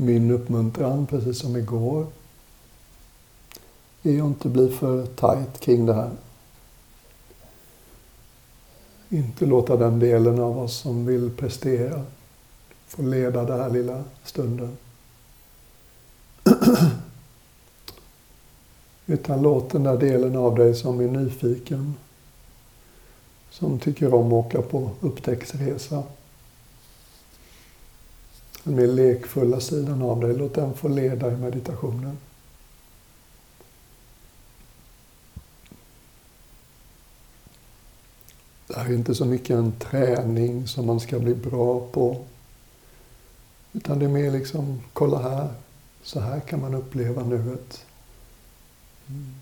min uppmuntran, precis som igår, är att inte bli för tajt kring det här. Inte låta den delen av oss som vill prestera få leda den här lilla stunden. Utan låt den där delen av dig som är nyfiken, som tycker om att åka på upptäcktsresa, den mer lekfulla sidan av dig, låt den få leda i meditationen. Det här är inte så mycket en träning som man ska bli bra på. Utan det är mer liksom, kolla här, så här kan man uppleva nuet. Mm.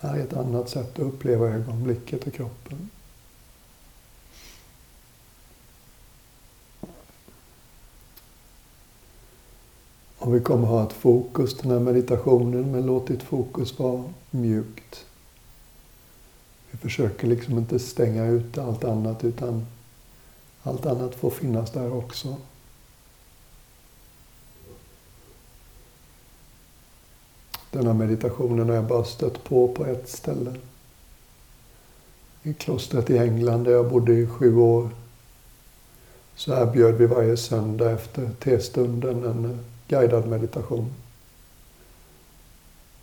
Här är ett annat sätt att uppleva ögonblicket och kroppen. Och vi kommer ha ett fokus den här meditationen, men låt ditt fokus vara mjukt. Vi försöker liksom inte stänga ut allt annat, utan allt annat får finnas där också. Den här meditationen har jag bara stött på på ett ställe. I klostret i England där jag bodde i sju år. Så erbjöd vi varje söndag efter testunden en guidad meditation.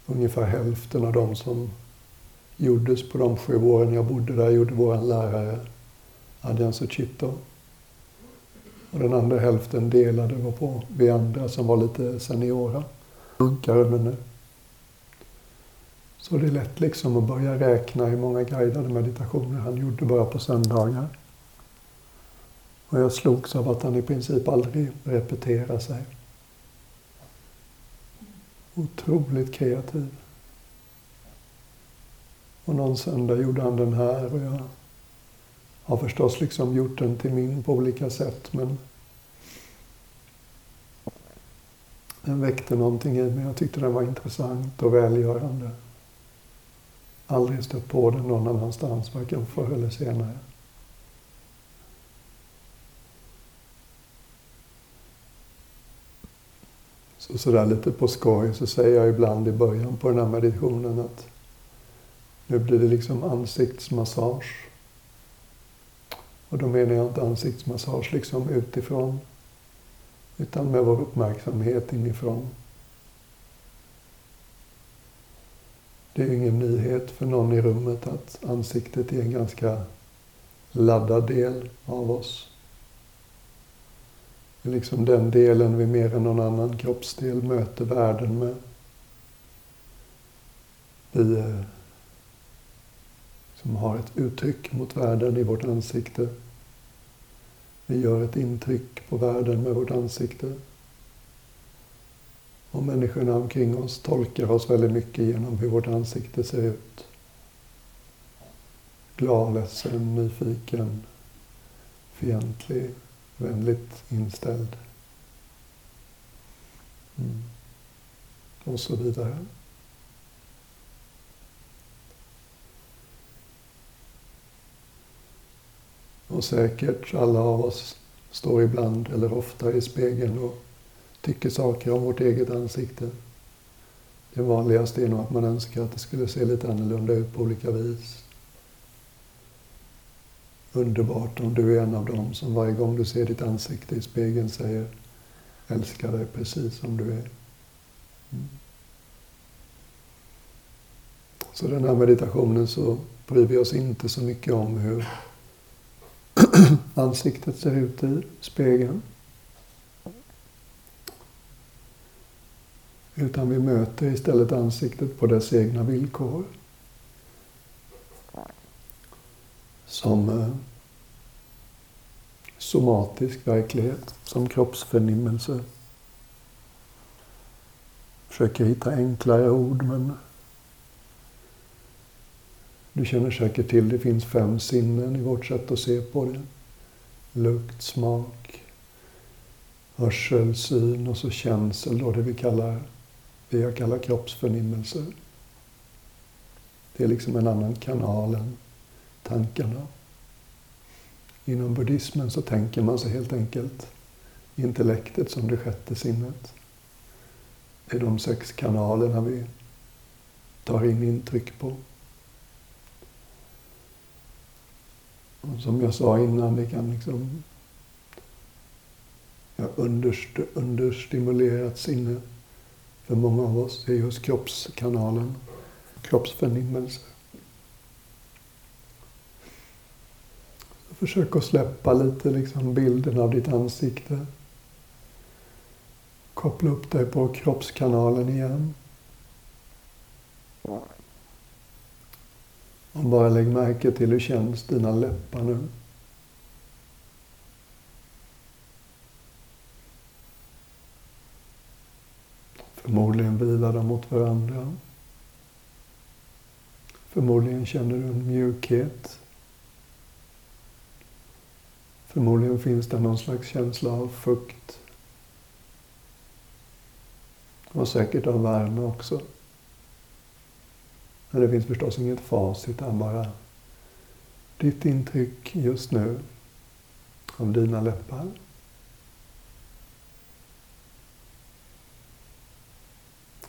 Ungefär hälften av de som gjordes på de sju åren jag bodde där gjorde vår lärare Adrian Suchito. Och den andra hälften delade var på vi andra som var lite seniora munkar men nu. Så det är lätt liksom att börja räkna hur många guidade meditationer han gjorde bara på söndagar. Och jag slogs av att han i princip aldrig repeterar sig. Otroligt kreativ. Och någon söndag gjorde han den här och jag har förstås liksom gjort den till min på olika sätt men den väckte någonting i mig. Jag tyckte den var intressant och välgörande aldrig stött på den någon annanstans, varken förr eller senare. Så sådär lite på skoj så säger jag ibland i början på den här meditationen att nu blir det liksom ansiktsmassage. Och då menar jag inte ansiktsmassage liksom utifrån, utan med vår uppmärksamhet inifrån. Det är ingen nyhet för någon i rummet att ansiktet är en ganska laddad del av oss. Det är liksom den delen vi mer än någon annan kroppsdel möter världen med. Vi eh, som har ett uttryck mot världen i vårt ansikte. Vi gör ett intryck på världen med vårt ansikte. Och människorna omkring oss tolkar oss väldigt mycket genom hur vårt ansikte ser ut. Glad, ledsen, nyfiken, fientlig, vänligt inställd. Mm. Och så vidare. Och säkert alla av oss står ibland eller ofta i spegeln och tycker saker om vårt eget ansikte. Det vanligaste är nog att man önskar att det skulle se lite annorlunda ut på olika vis. Underbart om du är en av dem som varje gång du ser ditt ansikte i spegeln säger älskar dig precis som du är. Mm. Så den här meditationen så bryr vi oss inte så mycket om hur ansiktet ser ut i spegeln. Utan vi möter istället ansiktet på dess egna villkor. Som eh, somatisk verklighet, som kroppsförnimmelse. Försöker hitta enklare ord, men du känner säkert till, det finns fem sinnen i vårt sätt att se på det. Lukt, smak, hörsel, syn och så känsel, då det vi kallar det jag kallar kroppsförnimmelser. Det är liksom en annan kanal än tankarna. Inom buddhismen så tänker man sig helt enkelt intellektet som det sjätte sinnet. Det är de sex kanalerna vi tar in intryck på. Och som jag sa innan, det kan liksom ja, underst, understimulerat sinne för många av oss är just kroppskanalen, kroppsförnimmelser. Försök att släppa lite liksom bilden av ditt ansikte. Koppla upp dig på kroppskanalen igen. Och bara lägg märke till hur känns dina läppar nu. Förmodligen vilar de mot varandra. Förmodligen känner du en mjukhet. Förmodligen finns det någon slags känsla av fukt. Och säkert av värme också. Men det finns förstås inget facit där, bara ditt intryck just nu av dina läppar.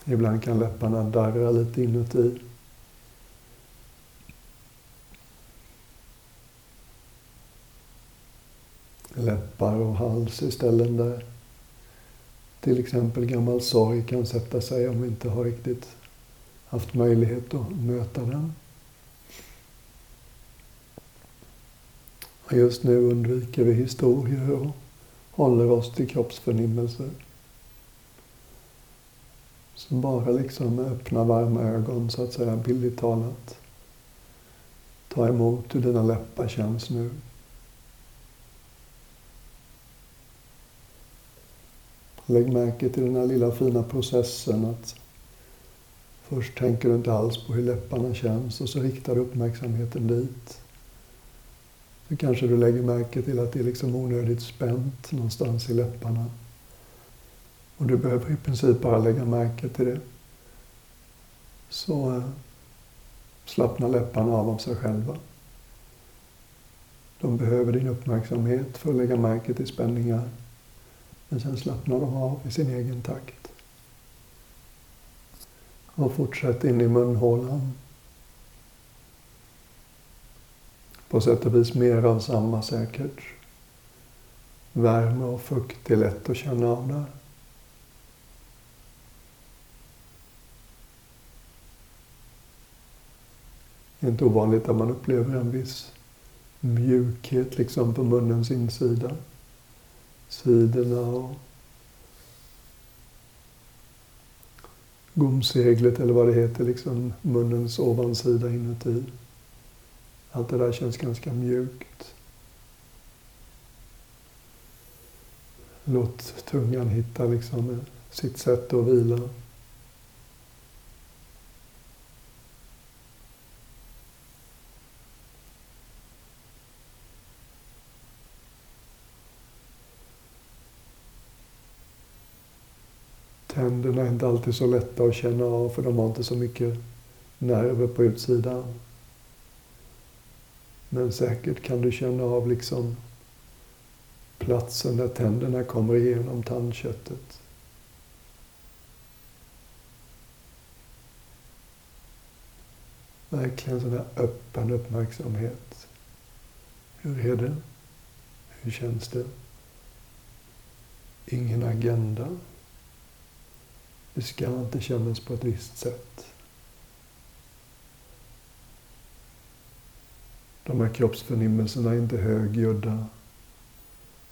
Ibland kan läpparna darra lite inuti. Läppar och hals är ställen där till exempel gammal sorg kan sätta sig om vi inte har riktigt haft möjlighet att möta den. Och just nu undviker vi historier och håller oss till kroppsförnimmelser. Så bara liksom med öppna varma ögon, så att säga, billigt talat. Ta emot hur dina läppar känns nu. Lägg märke till den här lilla fina processen att först tänker du inte alls på hur läpparna känns och så riktar du uppmärksamheten dit. Så kanske du lägger märke till att det är liksom onödigt spänt någonstans i läpparna. Och du behöver i princip bara lägga märke till det. Så eh, slappnar läpparna av av sig själva. De behöver din uppmärksamhet för att lägga märke till spänningar. Men sen slappnar de av i sin egen takt. Och fortsätt in i munhålan. På sätt och vis mer av samma säkert. Värme och fukt är lätt att känna av där. Det är inte ovanligt att man upplever en viss mjukhet liksom på munnens insida. Sidorna och gomseglet eller vad det heter, liksom munnens ovansida inuti. Allt det där känns ganska mjukt. Låt tungan hitta liksom sitt sätt att vila. Tänderna är inte alltid så lätta att känna av för de har inte så mycket nerver på utsidan. Men säkert kan du känna av liksom platsen där tänderna kommer igenom tandköttet. Verkligen sån här öppen uppmärksamhet. Hur är det? Hur känns det? Ingen agenda. Det ska inte kännas på ett visst sätt. De här kroppsförnimmelserna är inte högljudda.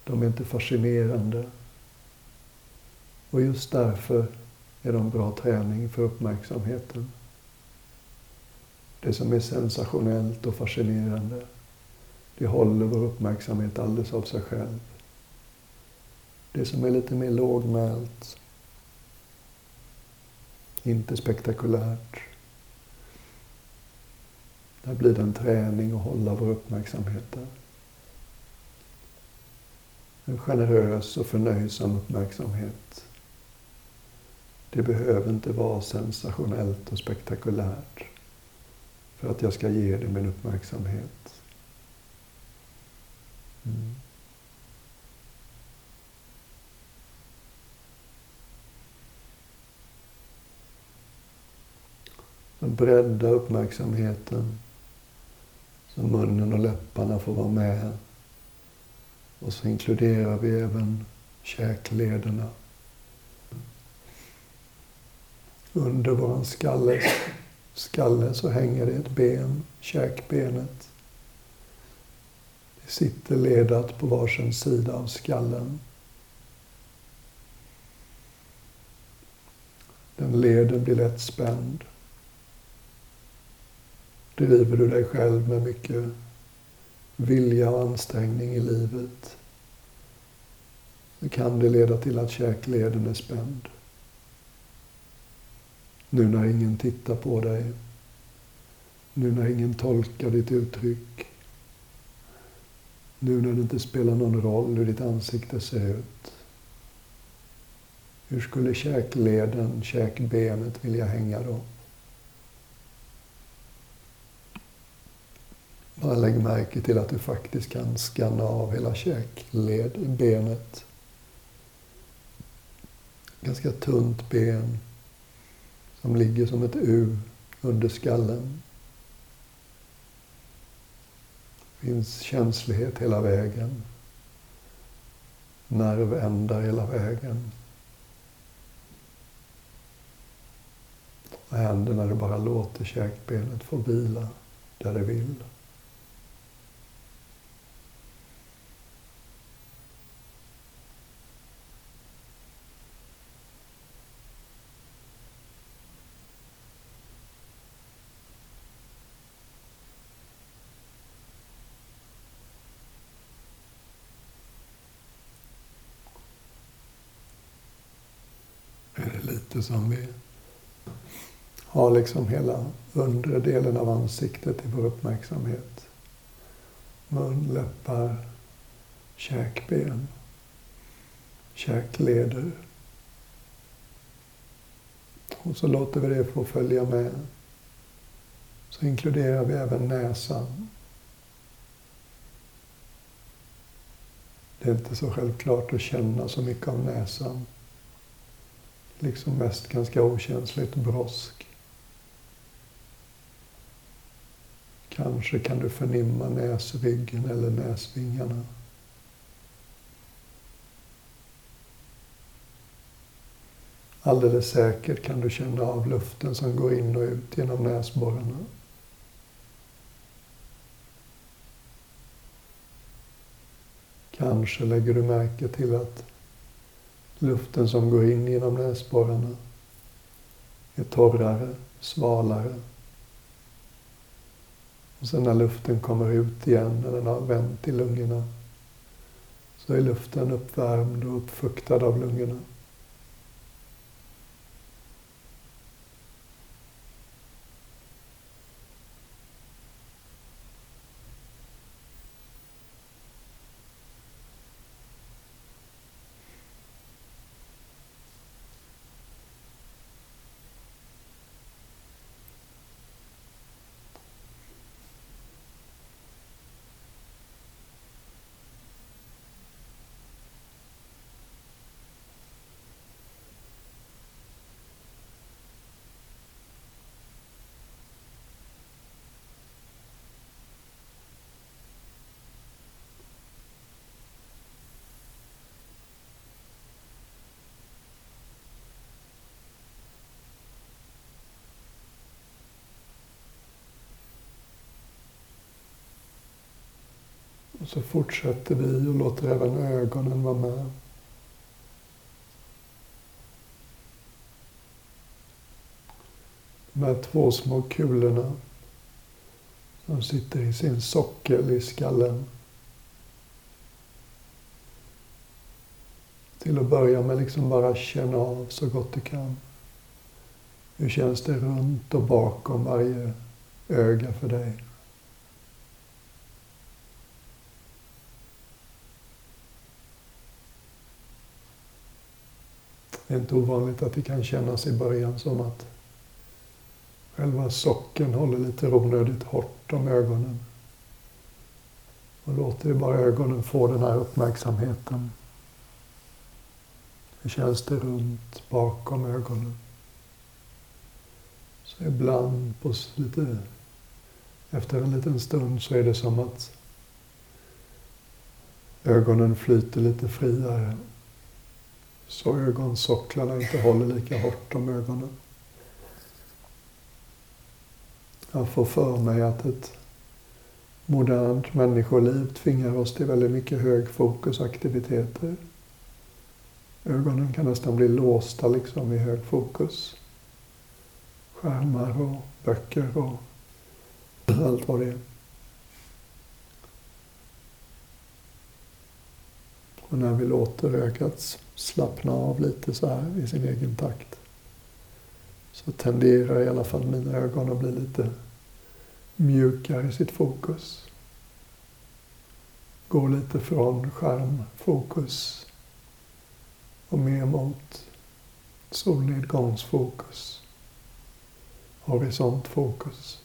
De är inte fascinerande. Och just därför är de bra träning för uppmärksamheten. Det som är sensationellt och fascinerande, det håller vår uppmärksamhet alldeles av sig själv. Det som är lite mer lågmält, inte spektakulärt. Där blir det en träning att hålla vår uppmärksamhet där. En generös och förnöjsam uppmärksamhet. Det behöver inte vara sensationellt och spektakulärt för att jag ska ge det min uppmärksamhet. Mm. Bredda uppmärksamheten så munnen och läpparna får vara med. Och så inkluderar vi även käklederna. Under vår skalle, skalle så hänger det ett ben, käkbenet. Det sitter ledat på varsin sida av skallen. Den leden blir lätt spänd. Driver du dig själv med mycket vilja och ansträngning i livet så kan det leda till att käkleden är spänd. Nu när ingen tittar på dig, nu när ingen tolkar ditt uttryck, nu när det inte spelar någon roll hur ditt ansikte ser ut. Hur skulle käkleden, käkbenet vilja hänga då? Bara lägg märke till att du faktiskt kan skanna av hela käkbenet. Ganska tunt ben som ligger som ett U under skallen. Det finns känslighet hela vägen. Nervändar hela vägen. Vad händer när du bara låter käkbenet få vila där det vill. Som vi har liksom hela undre delen av ansiktet i vår uppmärksamhet. Mun, läppar, käkben, käkleder. Och så låter vi det få följa med. Så inkluderar vi även näsan. Det är inte så självklart att känna så mycket av näsan liksom mest ganska okänsligt brosk. Kanske kan du förnimma näsryggen eller näsvingarna. Alldeles säkert kan du känna av luften som går in och ut genom näsborrarna. Kanske lägger du märke till att Luften som går in genom näsborrarna är torrare, svalare. Och sen när luften kommer ut igen, när den har vänt i lungorna, så är luften uppvärmd och uppfuktad av lungorna. Och så fortsätter vi och låter även ögonen vara med. De här två små kulorna som sitter i sin sockel i skallen. Till att börja med liksom bara känna av så gott du kan. Hur känns det runt och bakom varje öga för dig? Det är inte ovanligt att det kan kännas i början som att själva socken håller lite onödigt hårt om ögonen. Och låter vi bara ögonen få den här uppmärksamheten. Hur känns det runt bakom ögonen? Så Så ibland på lite, efter en liten stund så är det som att ögonen flyter lite friare. Så ögonsocklarna inte håller lika hårt om ögonen. Jag får för mig att ett modernt människoliv tvingar oss till väldigt mycket högfokusaktiviteter. Ögonen kan nästan bli låsta liksom i hög fokus. Skärmar och böcker och allt vad det är. Och när vi låter ögat slappna av lite så här i sin egen takt så tenderar i alla fall mina ögon att bli lite mjukare i sitt fokus. Går lite från skärmfokus och mer mot solnedgångsfokus, horisontfokus.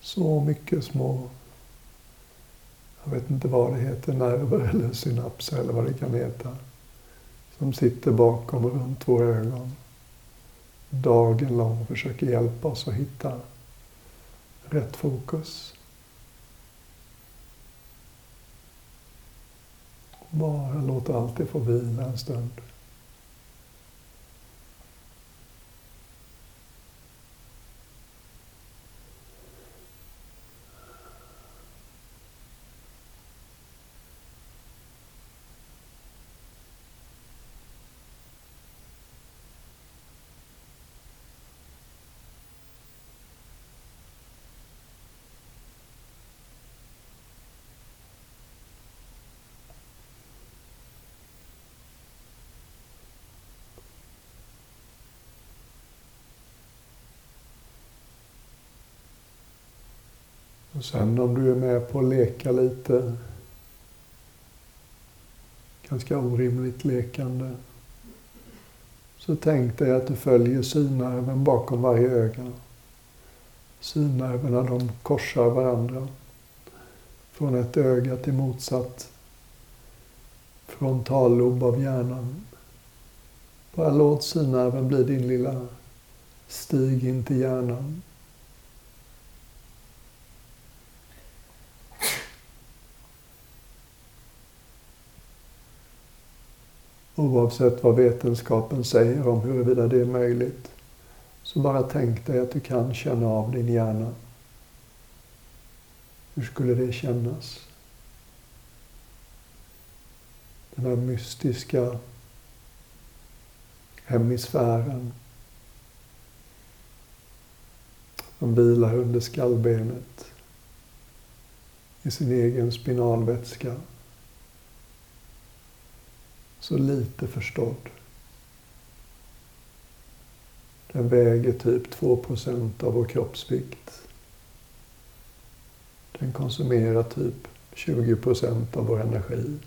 Så mycket små, jag vet inte vad det heter, nerver eller synapser eller vad det kan heta, som sitter bakom och runt våra ögon dagen lång och försöker hjälpa oss att hitta rätt fokus. Bara låta allt det få vila en stund. Och sen om du är med på att leka lite, ganska orimligt lekande, så tänk dig att du följer synnerven bakom varje öga. Synnerverna de korsar varandra. Från ett öga till motsatt frontallob av hjärnan. Bara låt synnerven bli din lilla stig in till hjärnan. Oavsett vad vetenskapen säger om huruvida det är möjligt. Så bara tänk dig att du kan känna av din hjärna. Hur skulle det kännas? Den här mystiska hemisfären som vilar under skallbenet i sin egen spinalvätska så lite förstådd. Den väger typ 2% av vår kroppsvikt. Den konsumerar typ 20% av vår energi.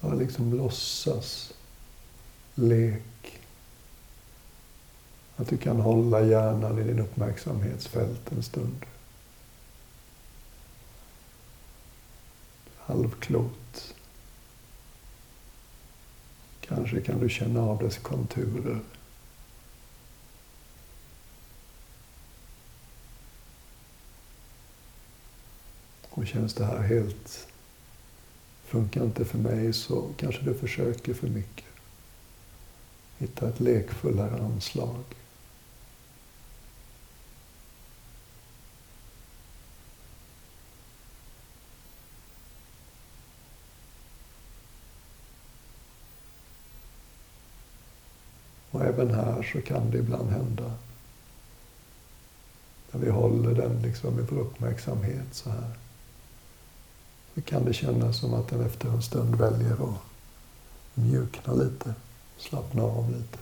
Bara liksom låtsas lek. Att du kan hålla hjärnan i din uppmärksamhetsfält en stund. Halvklot. Kanske kan du känna av dess konturer. Och känns det här helt, funkar inte för mig så kanske du försöker för mycket. Hitta ett lekfullare anslag. Och även här så kan det ibland hända. När vi håller den liksom i vår uppmärksamhet så här. Så kan det kännas som att den efter en stund väljer att mjukna lite, slappna av lite.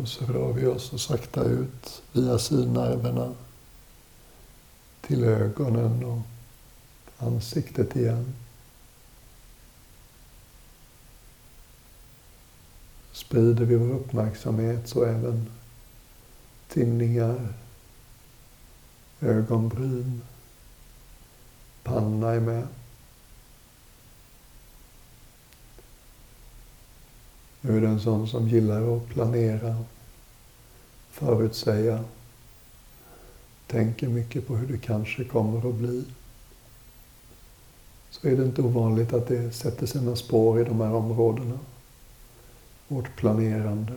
Och så rör vi oss och sakta ut via synnerverna till ögonen och ansiktet igen. Sprider vi vår uppmärksamhet så även tinningar, ögonbryn, panna är med. Nu är det en sån som gillar att planera, förutsäga, tänker mycket på hur det kanske kommer att bli. Så är det inte ovanligt att det sätter sina spår i de här områdena. Vårt planerande.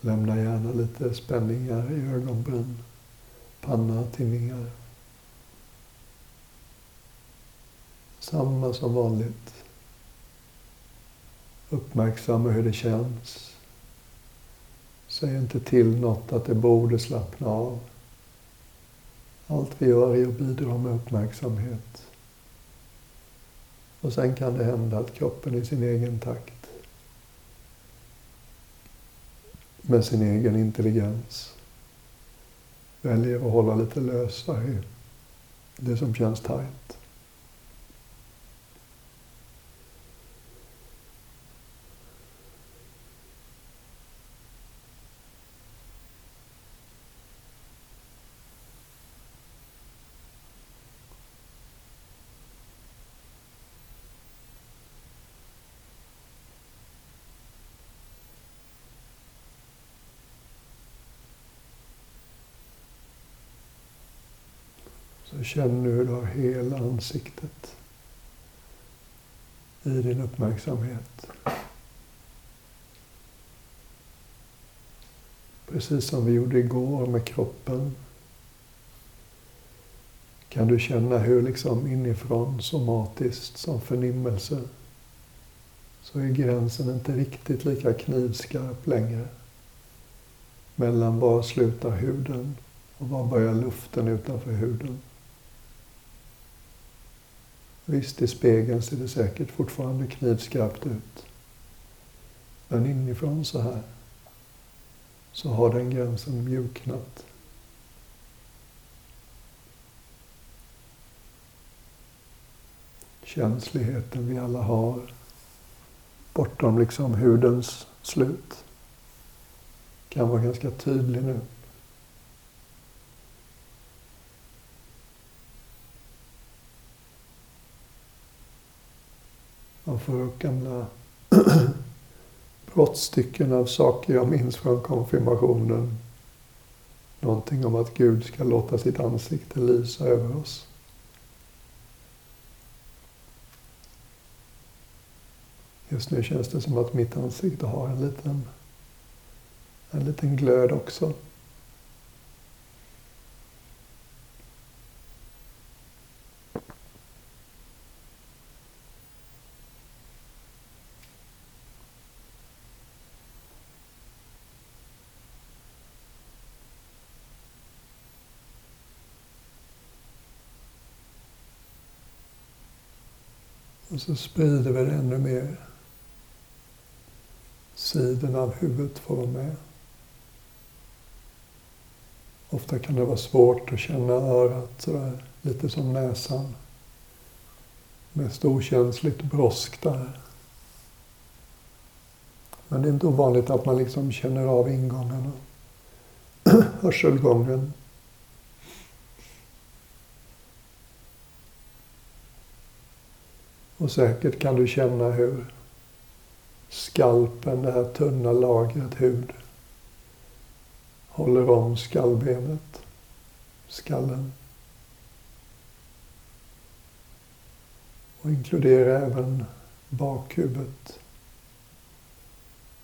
Lämna gärna lite spänningar i ögonbryn, panna, tinningar. Samma som vanligt. Uppmärksamma hur det känns. Säg inte till något att det borde slappna av. Allt vi gör är att bidra med uppmärksamhet. Och sen kan det hända att kroppen i sin egen takt med sin egen intelligens väljer att hålla lite lösare i det som känns tajt. Känn nu hur du har hela ansiktet i din uppmärksamhet. Precis som vi gjorde igår med kroppen kan du känna hur liksom inifrån, somatiskt, som förnimmelse, så är gränsen inte riktigt lika knivskarp längre. Mellan var slutar huden och var börjar luften utanför huden. Visst, i spegeln ser det säkert fortfarande knivskarpt ut. Men inifrån så här så har den gränsen mjuknat. Känsligheten vi alla har bortom liksom hudens slut kan vara ganska tydlig nu. Man får upp gamla brottstycken av saker jag minns från konfirmationen. Någonting om att Gud ska låta sitt ansikte lysa över oss. Just nu känns det som att mitt ansikte har en liten, en liten glöd också. Och så sprider vi det ännu mer. Sidan av huvudet får vara med. Ofta kan det vara svårt att känna örat sådär, lite som näsan. Mest okänsligt brosk där. Men det är inte ovanligt att man liksom känner av ingångarna. Hörselgången. Och säkert kan du känna hur skalpen, det här tunna lagret hud, håller om skallbenet, skallen. Och inkluderar även bakhuvudet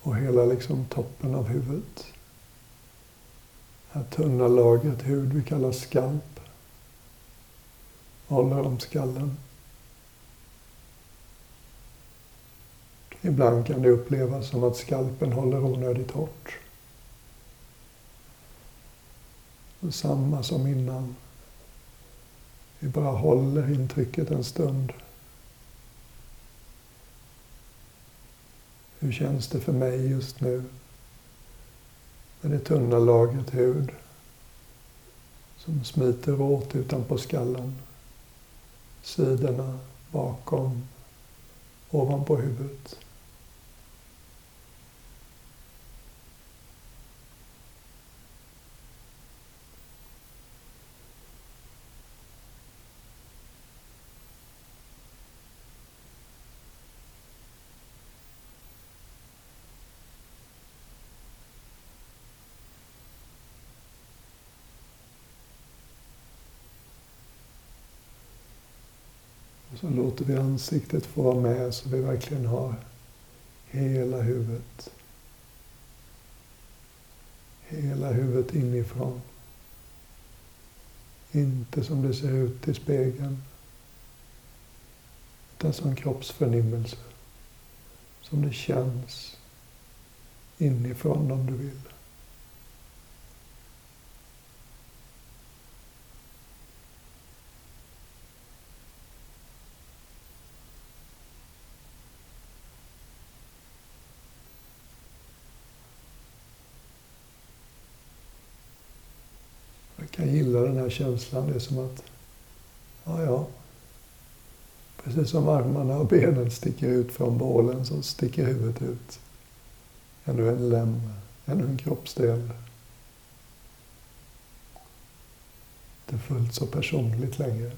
och hela liksom toppen av huvudet. Det här tunna lagret hud vi kallar skalp håller om skallen. Ibland kan det upplevas som att skalpen håller onödigt hårt. Och samma som innan. Vi bara håller intrycket en stund. Hur känns det för mig just nu? med det tunna lagret hud som smiter åt utanpå skallen, sidorna, bakom, ovanpå huvudet. Så låter vi ansiktet få vara med så vi verkligen har hela huvudet. Hela huvudet inifrån. Inte som det ser ut i spegeln. Utan som kroppsförnimmelse. Som det känns inifrån om du vill. kan gilla den här känslan. Det är som att, ja, ja. Precis som armarna och benen sticker ut från bålen så sticker huvudet ut. Ännu en lem, ännu en kroppsdel. Det är fullt så personligt längre.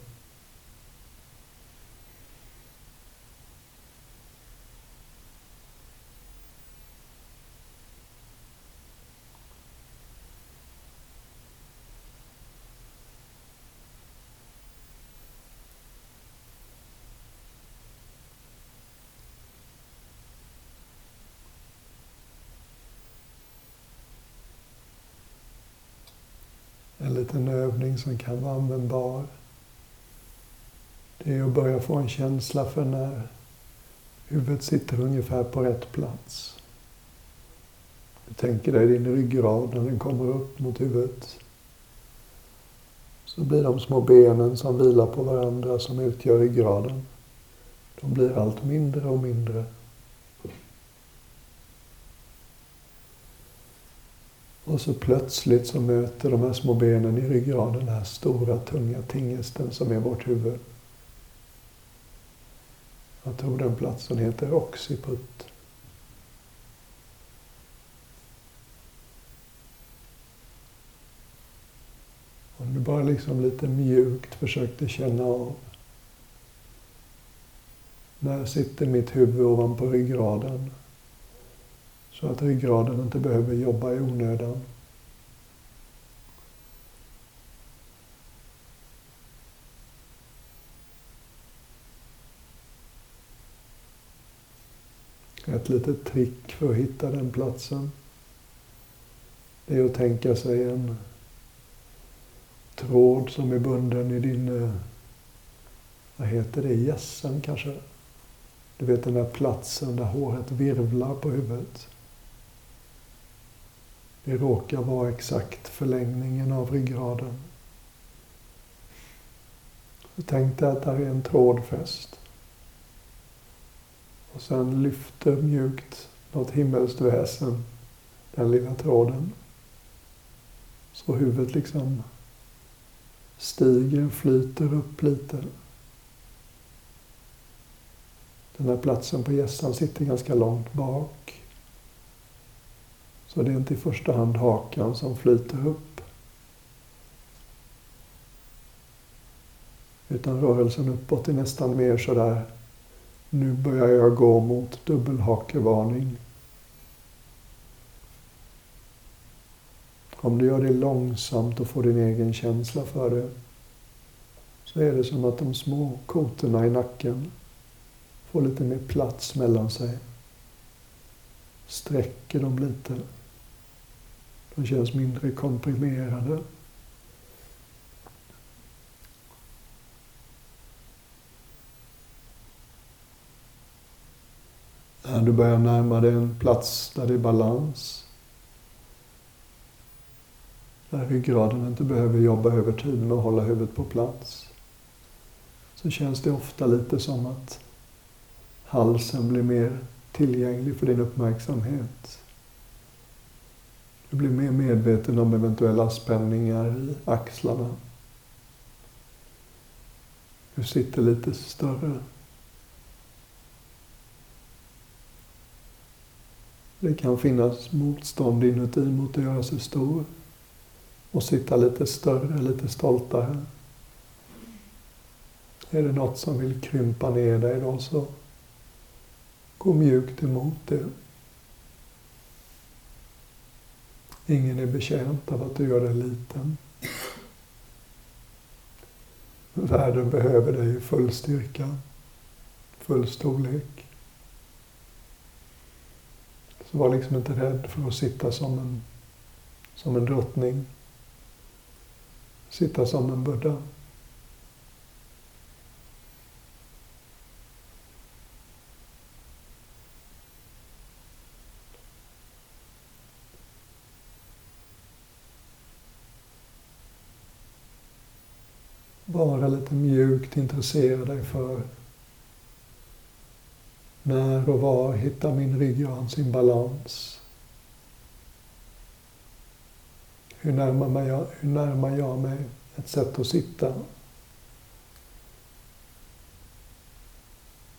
En liten övning som kan vara användbar. Det är att börja få en känsla för när huvudet sitter ungefär på rätt plats. Du tänker dig din ryggrad när den kommer upp mot huvudet. Så blir de små benen som vilar på varandra som utgör ryggraden, de blir allt mindre och mindre. Och så plötsligt så möter de här små benen i ryggraden den här stora tunga tingesten som är vårt huvud. Jag tror den platsen heter occiput. Om du bara liksom lite mjukt försökte känna av. När sitter mitt huvud ovanpå ryggraden? Så att ryggraden inte behöver jobba i onödan. Ett litet trick för att hitta den platsen det är att tänka sig en tråd som är bunden i din, vad heter det, gässen kanske? Du vet den där platsen där håret virvlar på huvudet. Det råkar vara exakt förlängningen av ryggraden. Så tänk dig att där är en tråd fäst. Och sen lyfter mjukt något himmelskt väsen den lilla tråden. Så huvudet liksom stiger, flyter upp lite. Den här platsen på gässan sitter ganska långt bak. Så det är inte i första hand hakan som flyter upp. Utan rörelsen uppåt är nästan mer sådär, nu börjar jag gå mot dubbelhakevarning. Om du gör det långsamt och får din egen känsla för det, så är det som att de små kotorna i nacken får lite mer plats mellan sig. Sträcker dem lite. De känns mindre komprimerade. När du börjar närma dig en plats där det är balans. Där ryggraden inte behöver jobba över tid med att hålla huvudet på plats. Så känns det ofta lite som att halsen blir mer tillgänglig för din uppmärksamhet. Du blir mer medveten om eventuella spänningar i axlarna. Du sitter lite större. Det kan finnas motstånd inuti mot att göra sig stor och sitta lite större, lite stoltare. Är det något som vill krympa ner dig då så gå mjukt emot det. Ingen är betjänt av att du gör dig liten. Världen behöver dig i full styrka, full storlek. Så var liksom inte rädd för att sitta som en, som en drottning. Sitta som en buddha. Bara lite mjukt intressera dig för när och var hittar min ryggrad sin balans? Hur närmar, jag, hur närmar jag mig ett sätt att sitta?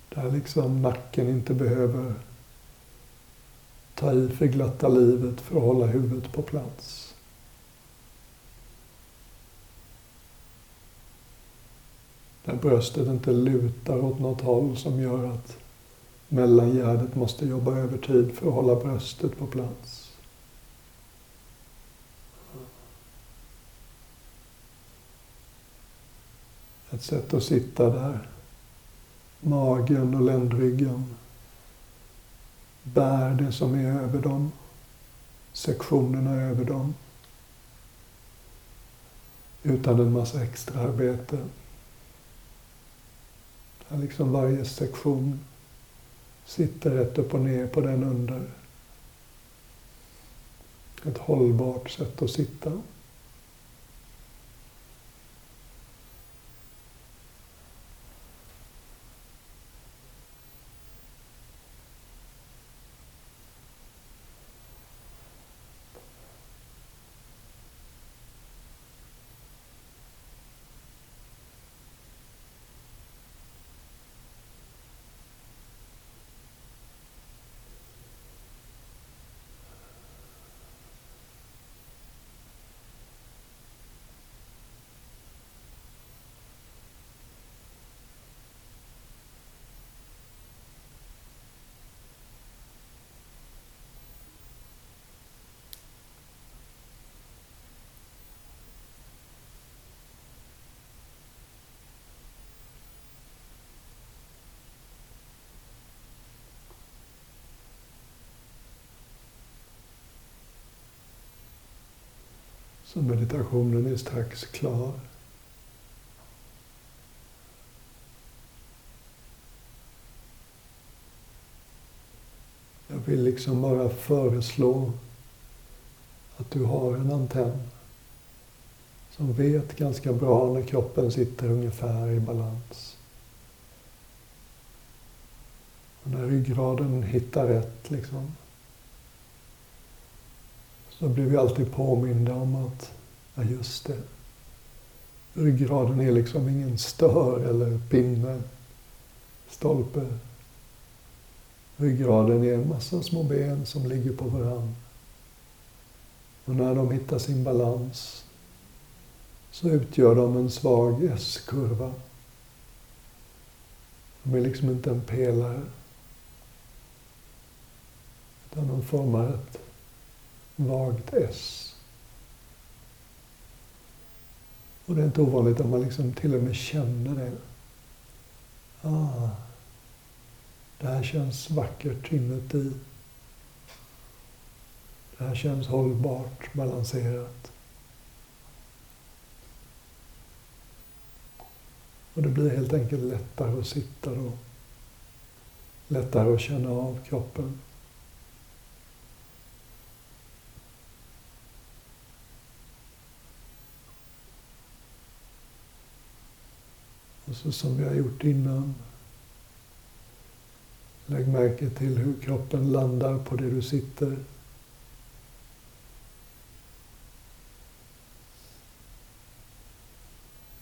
Där liksom nacken inte behöver ta i för glatta livet för att hålla huvudet på plats. Där bröstet inte lutar åt något håll som gör att mellangärdet måste jobba övertid för att hålla bröstet på plats. Ett sätt att sitta där. Magen och ländryggen bär det som är över dem. Sektionerna över dem. Utan en massa extra arbete. Där liksom varje sektion sitter rätt upp och ner på den under. Ett hållbart sätt att sitta. Så meditationen är strax klar. Jag vill liksom bara föreslå att du har en antenn som vet ganska bra när kroppen sitter ungefär i balans. Och när ryggraden hittar rätt liksom, så blir vi alltid påminda om att, ja just det, ryggraden är liksom ingen stör eller pinne, stolpe. Ryggraden är en massa små ben som ligger på varann. Och när de hittar sin balans så utgör de en svag S-kurva. De är liksom inte en pelare. Utan de formar ett vagt S. Och det är inte ovanligt att man liksom till och med känner det. Ah, det här känns vackert inuti. Det här känns hållbart, balanserat. Och det blir helt enkelt lättare att sitta då. Lättare att känna av kroppen. så som vi har gjort innan. Lägg märke till hur kroppen landar på det du sitter.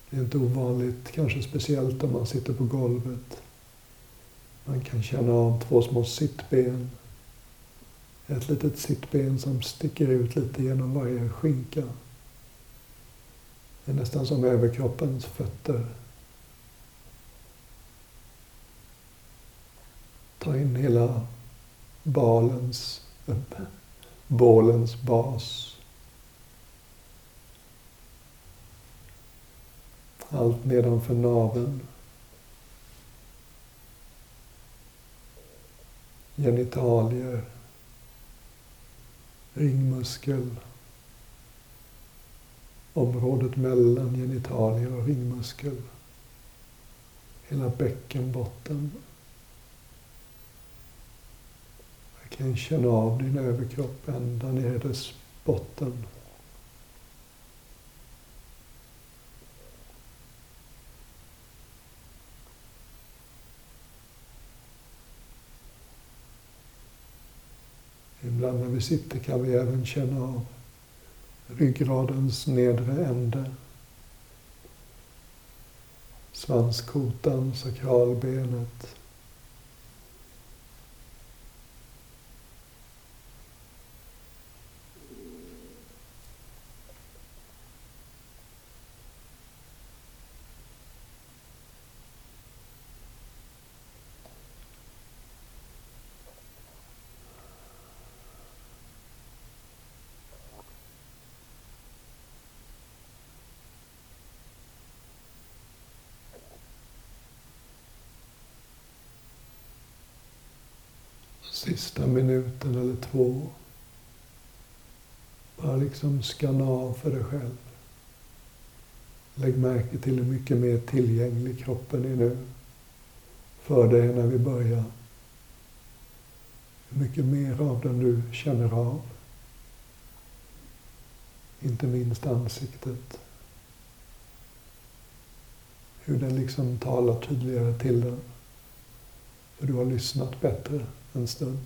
Det är inte ovanligt, kanske speciellt om man sitter på golvet. Man kan känna av två små sittben. Ett litet sittben som sticker ut lite genom varje skinka. Det är nästan som överkroppens fötter. Ta in hela balens, bålens bas. Allt nedanför naveln. Genitalier. Ringmuskel. Området mellan genitalier och ringmuskel. Hela bäckenbotten. Jag kan känna av din överkropp ända ner i dess botten. Ibland när vi sitter kan vi även känna av ryggradens nedre ände. Svanskotan, sakralbenet. Sista minuten eller två. Bara liksom skanna av för dig själv. Lägg märke till hur mycket mer tillgänglig kroppen är nu för dig när vi börjar. Hur mycket mer av den du känner av. Inte minst ansiktet. Hur den liksom talar tydligare till den. För du har lyssnat bättre en stund.